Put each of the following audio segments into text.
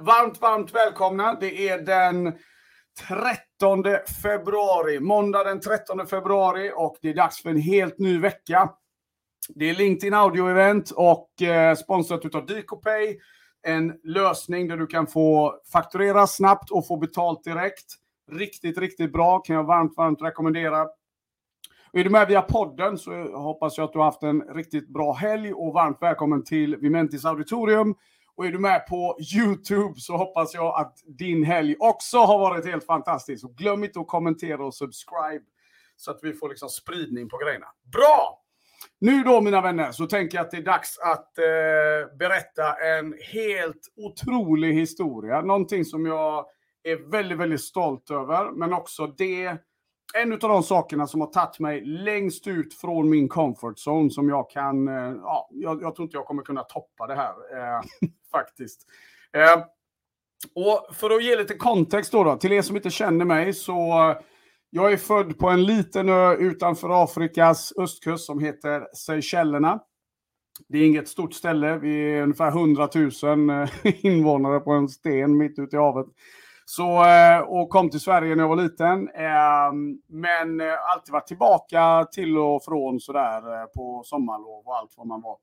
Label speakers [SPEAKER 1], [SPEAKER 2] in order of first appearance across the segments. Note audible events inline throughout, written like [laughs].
[SPEAKER 1] Varmt, varmt välkomna. Det är den 13 februari, måndag den 13 februari och det är dags för en helt ny vecka. Det är LinkedIn Audio-event och eh, sponsrat av Dicopay. En lösning där du kan få fakturera snabbt och få betalt direkt. Riktigt, riktigt bra. Kan jag varmt, varmt rekommendera. Och är du med via podden så hoppas jag att du har haft en riktigt bra helg och varmt välkommen till Vimentis Auditorium. Och är du med på YouTube så hoppas jag att din helg också har varit helt fantastisk. Och glöm inte att kommentera och subscribe så att vi får liksom spridning på grejerna. Bra! Nu då mina vänner så tänker jag att det är dags att eh, berätta en helt otrolig historia. Någonting som jag är väldigt, väldigt stolt över. Men också det, en av de sakerna som har tagit mig längst ut från min comfort zone som jag kan, eh, ja, jag, jag, tror inte jag kommer kunna toppa det här eh, [laughs] faktiskt. Eh, och för att ge lite kontext då, då, till er som inte känner mig så jag är född på en liten ö utanför Afrikas östkust som heter Seychellerna. Det är inget stort ställe. Vi är ungefär 100 000 [laughs] invånare på en sten mitt ute i havet. Så, eh, och kom till Sverige när jag var liten. Ehm, men eh, alltid varit tillbaka till och från sådär eh, på sommarlov och allt vad man var.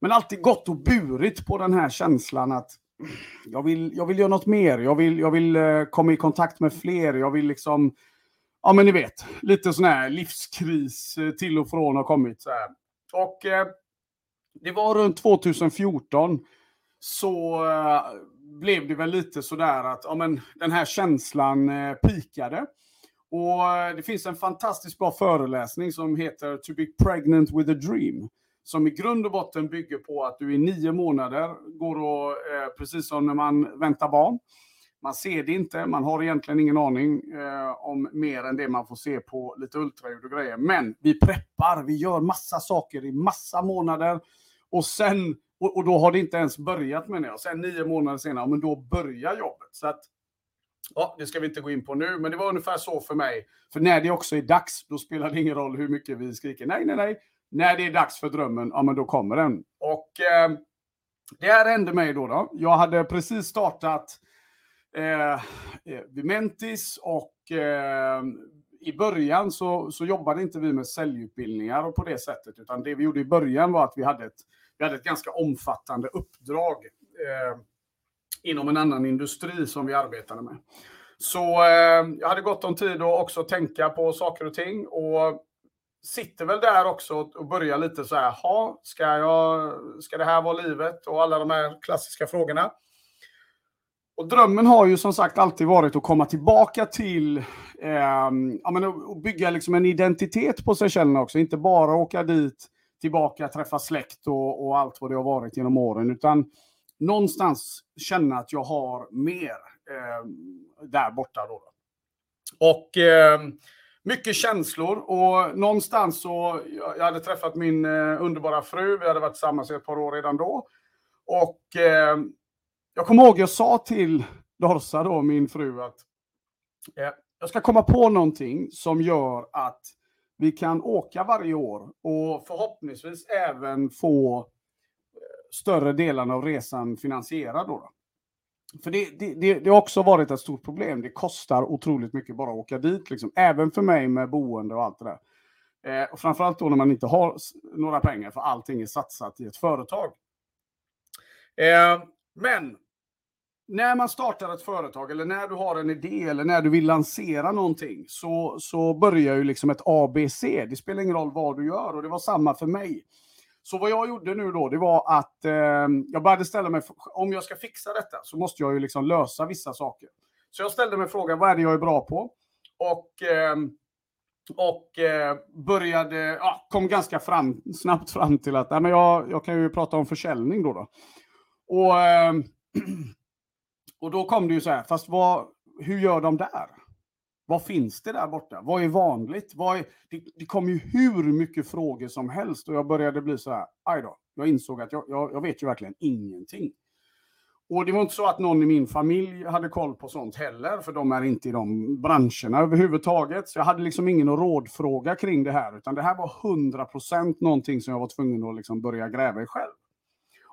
[SPEAKER 1] Men alltid gått och burit på den här känslan att jag vill, jag vill göra något mer. Jag vill, jag vill komma i kontakt med fler. Jag vill liksom, ja men ni vet, lite sån här livskris till och från har kommit. Så här. Och det var runt 2014 så blev det väl lite sådär att ja, men, den här känslan eh, pikade. Och eh, det finns en fantastiskt bra föreläsning som heter To be pregnant with a dream. Som i grund och botten bygger på att du i nio månader går och, eh, precis som när man väntar barn, man ser det inte, man har egentligen ingen aning eh, om mer än det man får se på lite ultraljud och grejer. Men vi preppar, vi gör massa saker i massa månader och sen och, och, då har det inte ens börjat menar jag. Sen nio månader senare, men då börjar jobbet. Så att, ja, det ska vi inte gå in på nu, men det var ungefär så för mig. För när det också är dags, då spelar det ingen roll hur mycket vi skriker nej, nej, nej. När det är dags för drömmen, ja men då kommer den. Och eh, det här hände mig då. då. Jag hade precis startat eh, eh Vimentis och eh, i början så, så jobbade inte vi med säljutbildningar och på det sättet, utan det vi gjorde i början var att vi hade ett vi hade ett ganska omfattande uppdrag eh, inom en annan industri som vi arbetade med. Så eh, jag hade gott om tid att också tänka på saker och ting och sitter väl där också och börjar lite så här, ha, ska, jag, ska det här vara livet? Och alla de här klassiska frågorna. Och drömmen har ju som sagt alltid varit att komma tillbaka till eh, ja, men, och bygga liksom en identitet på sig själv också. Inte bara åka dit tillbaka, träffa släkt och, och, allt vad det har varit genom åren, utan någonstans känna att jag har mer eh, där borta. Då. Och eh, mycket känslor och någonstans så, jag hade träffat min eh, underbara fru, vi hade varit tillsammans i ett par år redan då. Och eh, jag kommer ihåg, jag sa till Dorsa då, min fru, att eh, jag ska komma på någonting som gör att vi kan åka varje år och förhoppningsvis även få eh, större delen av resan finansierad. Då, För det, det, det, det, har också varit ett stort problem. Det kostar otroligt mycket bara att åka dit, liksom. även för mig med boende och allt det där. Eh, och framförallt då när man inte har några pengar för allting är satsat i ett företag. Eh, men när man startar ett företag eller när du har en idé eller när du vill lansera någonting så, så börjar ju liksom ett ABC. Det spelar ingen roll vad du gör och det var samma för mig. Så vad jag gjorde nu då, det var att eh, jag började ställa mig, om jag ska fixa detta så måste jag ju liksom lösa vissa saker. Så jag ställde mig frågan, vad är det jag är bra på? Och, eh, och eh, började, ja, kom ganska fram, snabbt fram till att nej, men jag, jag kan ju prata om försäljning då. då. Och eh, [clears throat] Och då kom det ju så här, fast vad, hur gör de där? Vad finns det där borta? Vad är vanligt? Vad är, det, det kom ju hur mycket frågor som helst och jag började bli så här, aj då, jag insåg att jag, jag, jag vet ju verkligen ingenting. Och det var inte så att någon i min familj hade koll på sånt heller, för de är inte i de branscherna överhuvudtaget. Så jag hade liksom ingen rådfråga kring det här, utan det här var 100% någonting som jag var tvungen att liksom börja gräva i själv.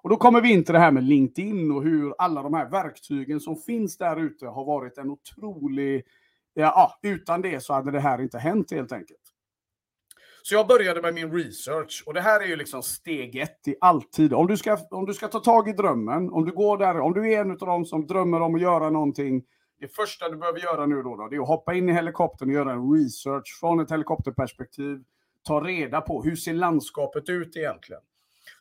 [SPEAKER 1] Och då kommer vi in till det här med LinkedIn och hur alla de här verktygen som finns där ute har varit en otrolig... Ja, utan det så hade det här inte hänt helt enkelt. Så jag började med min research och det här är ju liksom steg ett i alltid. Om du ska, om du ska ta tag i drömmen, om du går där, om du är en av dem som drömmer om att göra någonting, det första du behöver göra nu då, då det är att hoppa in i helikoptern och göra en research från ett helikopterperspektiv. Ta reda på hur ser landskapet ut egentligen?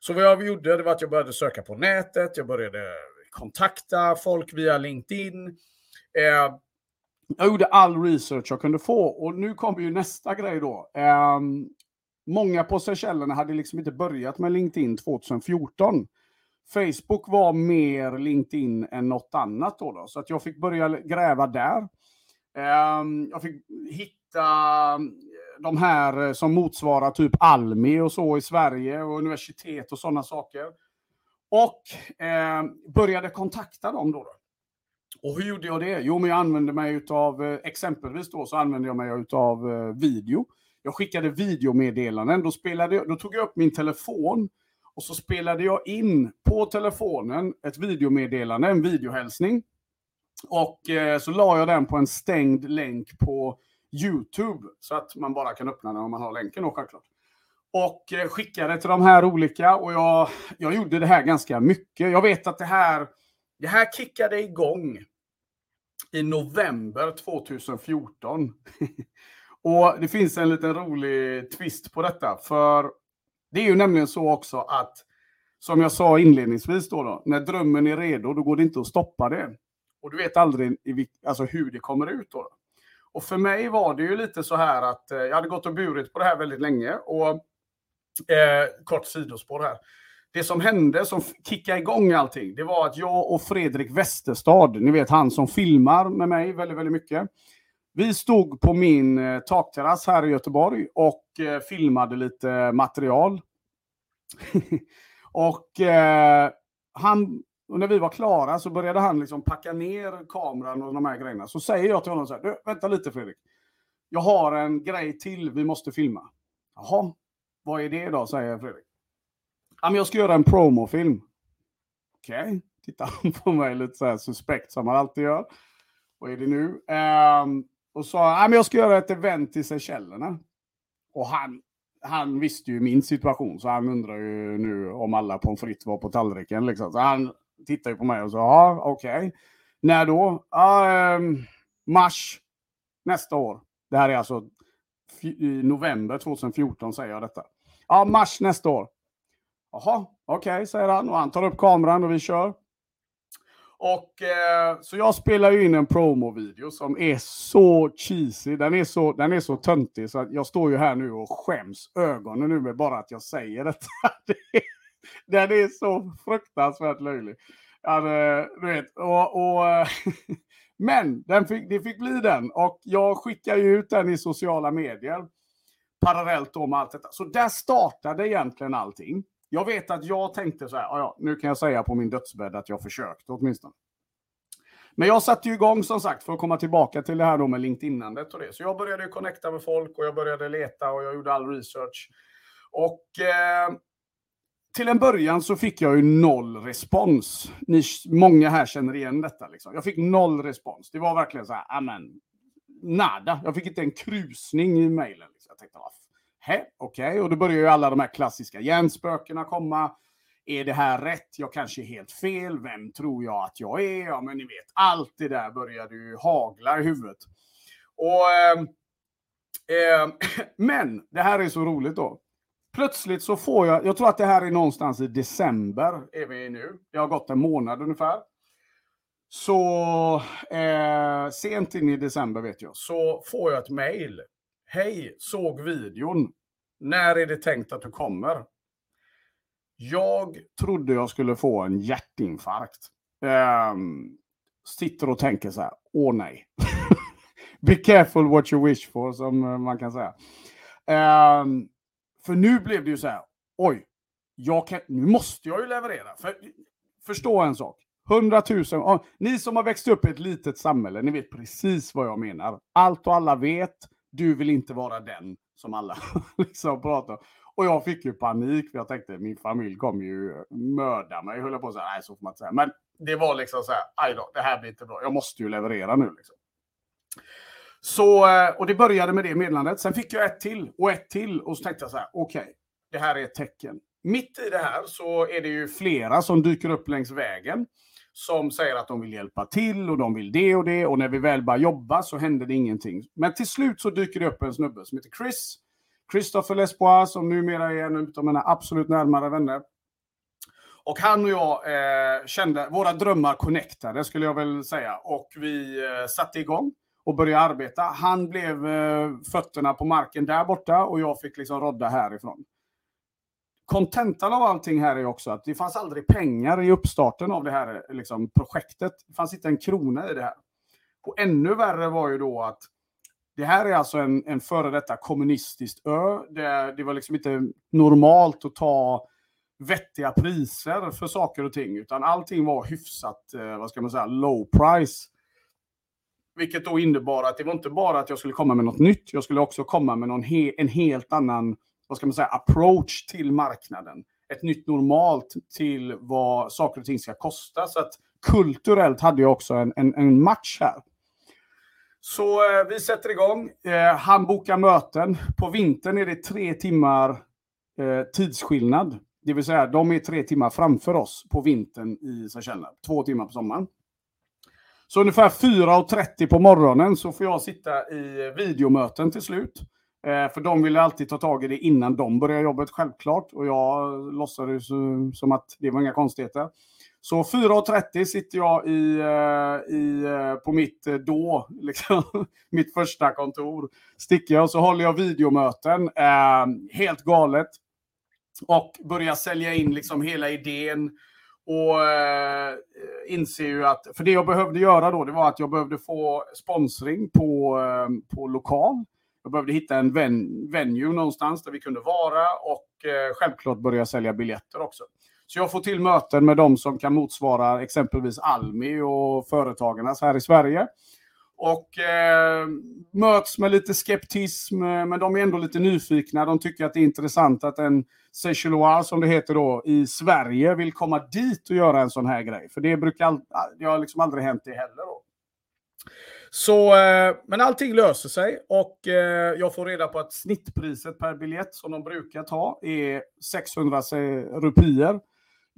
[SPEAKER 1] Så vad jag gjorde det var att jag började söka på nätet, jag började kontakta folk via LinkedIn. Eh, jag gjorde all research jag kunde få och nu kommer ju nästa grej då. Eh, många på Seychellerna hade liksom inte börjat med LinkedIn 2014. Facebook var mer LinkedIn än något annat då, då så att jag fick börja gräva där. Eh, jag fick hitta de här eh, som motsvarar typ Almi och så i Sverige och universitet och sådana saker. Och eh, började kontakta dem då. då. Och hur gjorde jag det? Jo, men jag använde mig av eh, exempelvis då så använde jag mig av eh, video. Jag skickade videomeddelanden. Då, spelade jag, då tog jag upp min telefon och så spelade jag in på telefonen ett videomeddelande, en videohälsning. Och eh, så la jag den på en stängd länk på YouTube så att man bara kan öppna den om man har länken då självklart. Och eh, skickade till de här olika och jag, jag gjorde det här ganska mycket. Jag vet att det här det här kickade igång i november 2014. [laughs] och det finns en liten rolig twist på detta. För det är ju nämligen så också att, som jag sa inledningsvis då, då när drömmen är redo, då går det inte att stoppa det. Och du vet aldrig alltså, hur det kommer ut då. Och för mig var det ju lite så här att eh, jag hade gått och burit på det här väldigt länge. Och eh, kort sidospår här det som hände, som kickade igång allting, det var att jag och Fredrik Westerstad, ni vet han som filmar med mig väldigt, väldigt mycket. Vi stod på min eh, takterrass här i Göteborg och eh, filmade lite material. [laughs] och eh, han, och när vi var klara så började han liksom packa ner kameran och de här grejerna. Så säger jag till honom så här, du, vänta lite Fredrik. Jag har en grej till vi måste filma. Jaha, vad är det då, säger Fredrik. Ja, men jag ska göra en promofilm. Okej, okay. tittar [laughs] han på mig lite så här suspekt som han alltid gör. Vad är det nu? Um, och sa, ja, men jag ska göra ett event i Seychellerna. Och han, han visste ju min situation, så han undrar ju nu om alla pommes frites var på tallriken. Liksom. Så han tittar ju på mig och sa, ja, okej. Okay. När då? Ja, ehm, mars nästa år. Det här är alltså i november 2014 säger jag detta. Ja, mars nästa år. Jaha, okej, okay, säger han. Och han tar upp kameran och vi kör. Och eh, Så jag spelar ju in en promovideo som är så cheesy. Den är så, den är så töntig så att jag står ju här nu och skäms ögonen nu med bara att jag säger detta. [laughs] [laughs] den är så fruktansvärt löjlig. Ja, du vet, och, och [laughs] men den fick, det fick bli den. Och jag skickar ju ut den i sociala medier. Parallellt då med allt detta. Så där startade egentligen allting. Jag vet att jag tänkte så här, ja, nu kan jag säga på min dödsbädd att jag försökte åtminstone. Men jag satte ju igång som sagt för att komma tillbaka till det här då med LinkedInandet och det. Så jag började connecta med folk och jag började leta och jag gjorde all research. Och eh, till en början så fick jag ju noll respons. Ni, många här känner igen detta. Liksom. Jag fick noll respons. Det var verkligen så här, ah, amen, nada. Jag fick inte en krusning i mejlen. Liksom. Jag tänkte, vad okej, okay. och då börjar ju alla de här klassiska hjärnspökena komma. Är det här rätt? Jag kanske är helt fel. Vem tror jag att jag är? Ja, men ni vet, allt det där började ju hagla i huvudet. Och, eh, eh, [laughs] men det här är så roligt då. Plötsligt så får jag, jag tror att det här är någonstans i december, är vi nu. Det har gått en månad ungefär. Så eh, sent in i december vet jag, så får jag ett mail. Hej, såg videon. När är det tänkt att du kommer? Jag trodde jag skulle få en hjärtinfarkt. Eh, sitter och tänker så här, åh nej. [laughs] Be careful what you wish for, som eh, man kan säga. Um, för nu blev det ju så här, oj, jag kan, nu måste jag ju leverera. För, förstå en sak. 100 000, ni som har växt upp i ett litet samhälle, ni vet precis vad jag menar. Allt och alla vet, du vill inte vara den som alla [laughs] liksom pratar Och jag fick ju panik, för jag tänkte min familj kommer ju mörda mig, höll på att säga. Nej, så får man inte säga. Men det var liksom så här, aj då, det här blir inte bra. Jag måste ju leverera nu liksom. Så, eh, och det började med det meddelandet. Sen fick jag ett till och ett till och så tänkte jag så här, okej, okay, det här är ett tecken. Mitt i det här så är det ju flera som dyker upp längs vägen som säger att de vill hjälpa till och de vill det och det och när vi väl börjar jobba så händer det ingenting. Men till slut så dyker det upp en snubbe som heter Chris, Christopher Lesbois som numera är en av mina absolut närmare vänner. Och han och jag eh, kände, våra drömmar connectade skulle jag väl säga och vi eh, satte igång och börja arbeta. Han blev eh, fötterna på marken där borta och jag fick liksom rodda härifrån. Kontentan av allting här är också att det fanns aldrig pengar i uppstarten av det här eh, liksom, projektet. Det fanns inte en krona i det här. Och ännu värre var ju då att det här är alltså en, en före detta kommunistiskt ö. Det, det var liksom inte normalt att ta vettiga priser för saker och ting, utan allting var hyfsat, eh, vad ska man säga, low price. Vilket då innebar att det var inte bara att jag skulle komma med något nytt, jag skulle också komma med någon he en helt annan, vad ska man säga, approach till marknaden. Ett nytt normalt till vad saker och ting ska kosta. Så att kulturellt hade jag också en, en, en match här. Så eh, vi sätter igång. Eh, han bokar möten. På vintern är det tre timmar eh, tidsskillnad. Det vill säga, de är tre timmar framför oss på vintern i Seychellerna. Två timmar på sommaren. Så ungefär 4.30 på morgonen så får jag sitta i videomöten till slut. Eh, för de ville alltid ta tag i det innan de börjar jobbet, självklart. Och jag låtsades som att det var inga konstigheter. Så 4.30 sitter jag i, eh, i, eh, på mitt eh, då, [laughs] liksom, mitt första kontor. Sticker jag och så håller jag videomöten. Eh, helt galet. Och börjar sälja in liksom hela idén. Och eh, inser ju att, för det jag behövde göra då, det var att jag behövde få sponsring på, eh, på lokal. Jag behövde hitta en ven, venue någonstans där vi kunde vara och eh, självklart börja sälja biljetter också. Så jag får till möten med de som kan motsvara exempelvis Almi och Företagarnas här i Sverige. Och eh, möts med lite skeptism, eh, men de är ändå lite nyfikna. De tycker att det är intressant att en Seychellois, som det heter då, i Sverige vill komma dit och göra en sån här grej. För det brukar det har liksom aldrig hänt det heller. Då. Så, eh, men allting löser sig och eh, jag får reda på att snittpriset per biljett som de brukar ta är 600 rupier.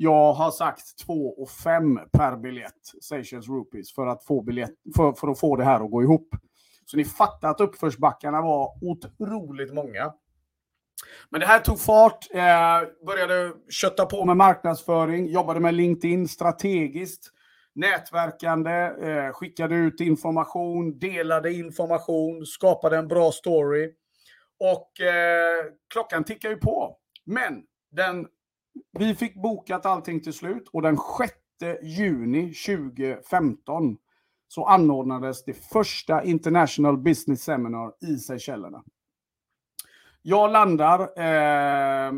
[SPEAKER 1] Jag har sagt 2 5 per biljett, Seychelles rupees, för att, få biljett, för, för att få det här att gå ihop. Så ni fattar att uppförsbackarna var otroligt många. Men det här tog fart, eh, började kötta på med marknadsföring, jobbade med LinkedIn strategiskt, nätverkande, eh, skickade ut information, delade information, skapade en bra story. Och eh, klockan tickar ju på. Men den vi fick bokat allting till slut och den 6 juni 2015 så anordnades det första International Business Seminar i Seychellerna. Jag landar, eh,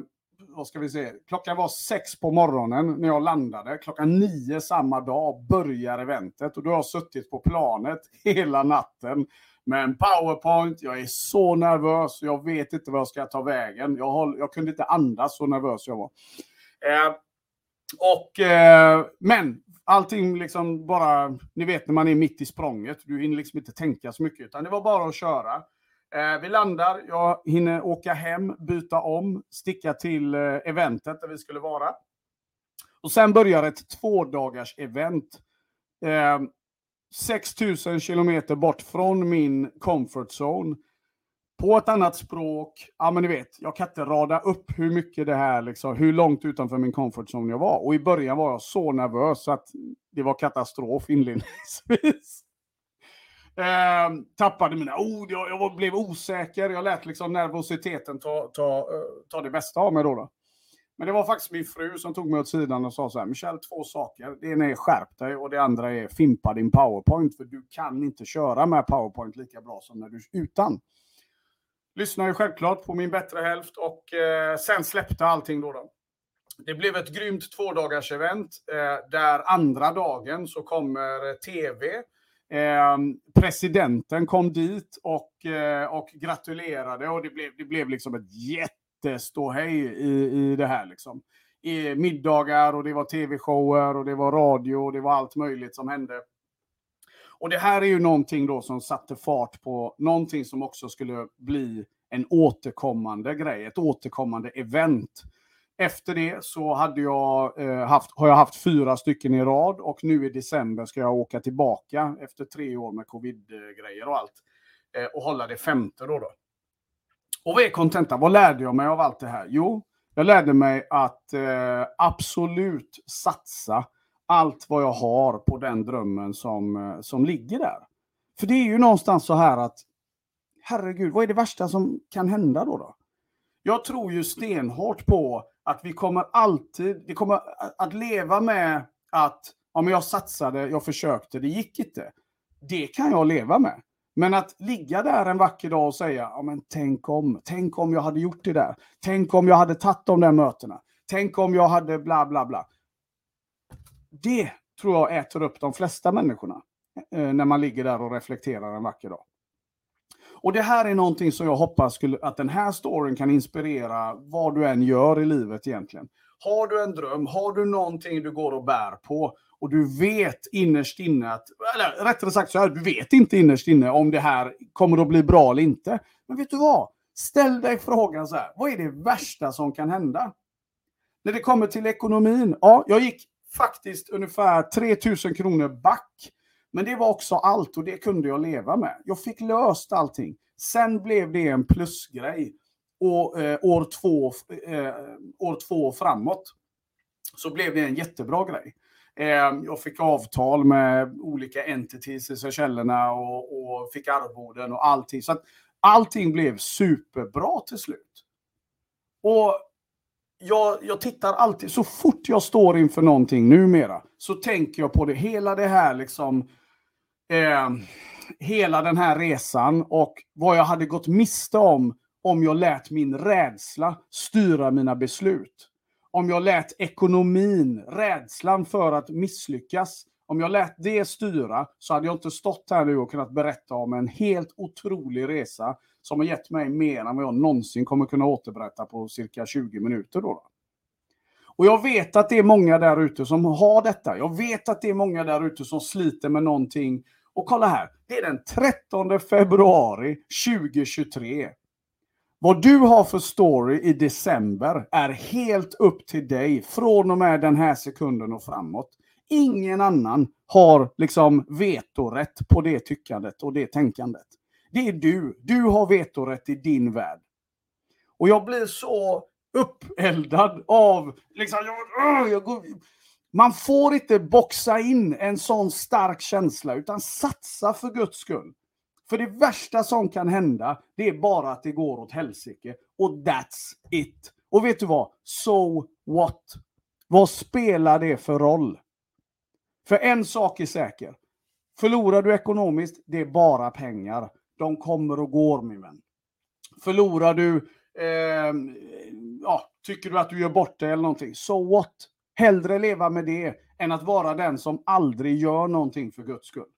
[SPEAKER 1] vad ska vi se, klockan var sex på morgonen när jag landade. Klockan nio samma dag börjar eventet och då har jag suttit på planet hela natten men powerpoint. Jag är så nervös, jag vet inte var jag ska ta vägen. Jag, håll, jag kunde inte andas så nervös jag var. Eh, och, eh, men allting liksom bara, ni vet när man är mitt i språnget, du hinner liksom inte tänka så mycket, utan det var bara att köra. Eh, vi landar, jag hinner åka hem, byta om, sticka till eh, eventet där vi skulle vara. Och sen börjar ett två dagars event. Eh, 6000 kilometer bort från min comfort zone på ett annat språk. Ja, men ni vet, jag kan inte rada upp hur mycket det här, liksom, hur långt utanför min comfort zone jag var. Och i början var jag så nervös att det var katastrof inledningsvis. [laughs] Eh, tappade mina ord, jag, jag, blev osäker, jag lät liksom nervositeten ta, ta, eh, ta det bästa av mig då, då. Men det var faktiskt min fru som tog mig åt sidan och sa så här, Michel, två saker. Det ena är skärp dig och det andra är fimpa din powerpoint, för du kan inte köra med powerpoint lika bra som när du utan lyssnade ju självklart på min bättre hälft och eh, sen släppte allting då, då. Det blev ett grymt tvådagars event eh, där andra dagen så kommer tv. Eh, presidenten kom dit och, eh, och gratulerade och det blev, det blev liksom ett jätteståhej i, i det här. Liksom. I middagar och det var tv-shower och det var radio och det var allt möjligt som hände. Och det här är ju någonting då som satte fart på någonting som också skulle bli en återkommande grej, ett återkommande event. Efter det så hade jag, eh, haft, har jag haft fyra stycken i rad och nu i december ska jag åka tillbaka efter tre år med covid-grejer och allt. Eh, och hålla det femte då. då. Och vad är kontentan? Vad lärde jag mig av allt det här? Jo, jag lärde mig att eh, absolut satsa allt vad jag har på den drömmen som, eh, som ligger där. För det är ju någonstans så här att, herregud, vad är det värsta som kan hända då? då? Jag tror ju stenhårt på att vi kommer alltid, vi kommer att leva med att, ja men jag satsade, jag försökte, det gick inte. Det kan jag leva med. Men att ligga där en vacker dag och säga, ja men tänk om, tänk om jag hade gjort det där. Tänk om jag hade tagit de där mötena. Tänk om jag hade bla bla bla. Det tror jag äter upp de flesta människorna. Eh, när man ligger där och reflekterar en vacker dag. Och det här är någonting som jag hoppas skulle, att den här storyn kan inspirera vad du än gör i livet egentligen. Har du en dröm, har du någonting du går och bär på och du vet innerst inne att, eller rättare sagt så här, du vet inte innerst inne om det här kommer att bli bra eller inte. Men vet du vad? Ställ dig frågan så här, vad är det värsta som kan hända? När det kommer till ekonomin, ja, jag gick faktiskt ungefär 3000 kronor back. Men det var också allt och det kunde jag leva med. Jag fick löst allting. Sen blev det en plusgrej. Och eh, år, två, eh, år två framåt så blev det en jättebra grej. Eh, jag fick avtal med olika entities i Seychellerna och, och fick arvoden och allting. Så att allting blev superbra till slut. Och jag, jag tittar alltid, så fort jag står inför någonting numera, så tänker jag på det, hela det här liksom, eh, hela den här resan och vad jag hade gått miste om om jag lät min rädsla styra mina beslut. Om jag lät ekonomin, rädslan för att misslyckas, om jag lät det styra så hade jag inte stått här nu och kunnat berätta om en helt otrolig resa som har gett mig mer än vad jag någonsin kommer kunna återberätta på cirka 20 minuter. Då. Och jag vet att det är många där ute som har detta. Jag vet att det är många där ute som sliter med någonting. Och kolla här, det är den 13 februari 2023. Vad du har för story i december är helt upp till dig från och med den här sekunden och framåt. Ingen annan har liksom vetorätt på det tyckandet och det tänkandet. Det är du. Du har vetorätt i din värld. Och jag blir så uppeldad av... Liksom, jag, jag går, man får inte boxa in en sån stark känsla, utan satsa för Guds skull. För det värsta som kan hända, det är bara att det går åt helsike. Och that's it. Och vet du vad? So what? Vad spelar det för roll? För en sak är säker. Förlorar du ekonomiskt, det är bara pengar. De kommer och går, min vän. Förlorar du, eh, ja, tycker du att du gör bort det eller någonting, so what? Hellre leva med det än att vara den som aldrig gör någonting för Guds skull.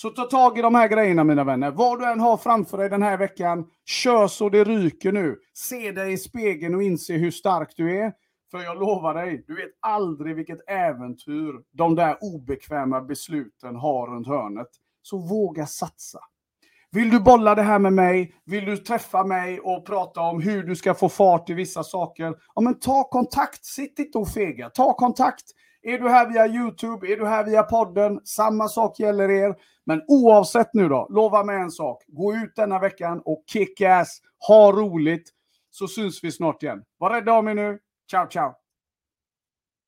[SPEAKER 1] Så ta tag i de här grejerna mina vänner. Vad du än har framför dig den här veckan, kör så det ryker nu. Se dig i spegeln och inse hur stark du är. För jag lovar dig, du vet aldrig vilket äventyr de där obekväma besluten har runt hörnet. Så våga satsa. Vill du bolla det här med mig? Vill du träffa mig och prata om hur du ska få fart i vissa saker? Ja, men ta kontakt. Sitt inte och fega. Ta kontakt. Är du här via YouTube? Är du här via podden? Samma sak gäller er. Men oavsett nu då, lova mig en sak. Gå ut denna veckan och kick ass. Ha roligt. Så syns vi snart igen. Var rädda om er nu. Ciao, ciao.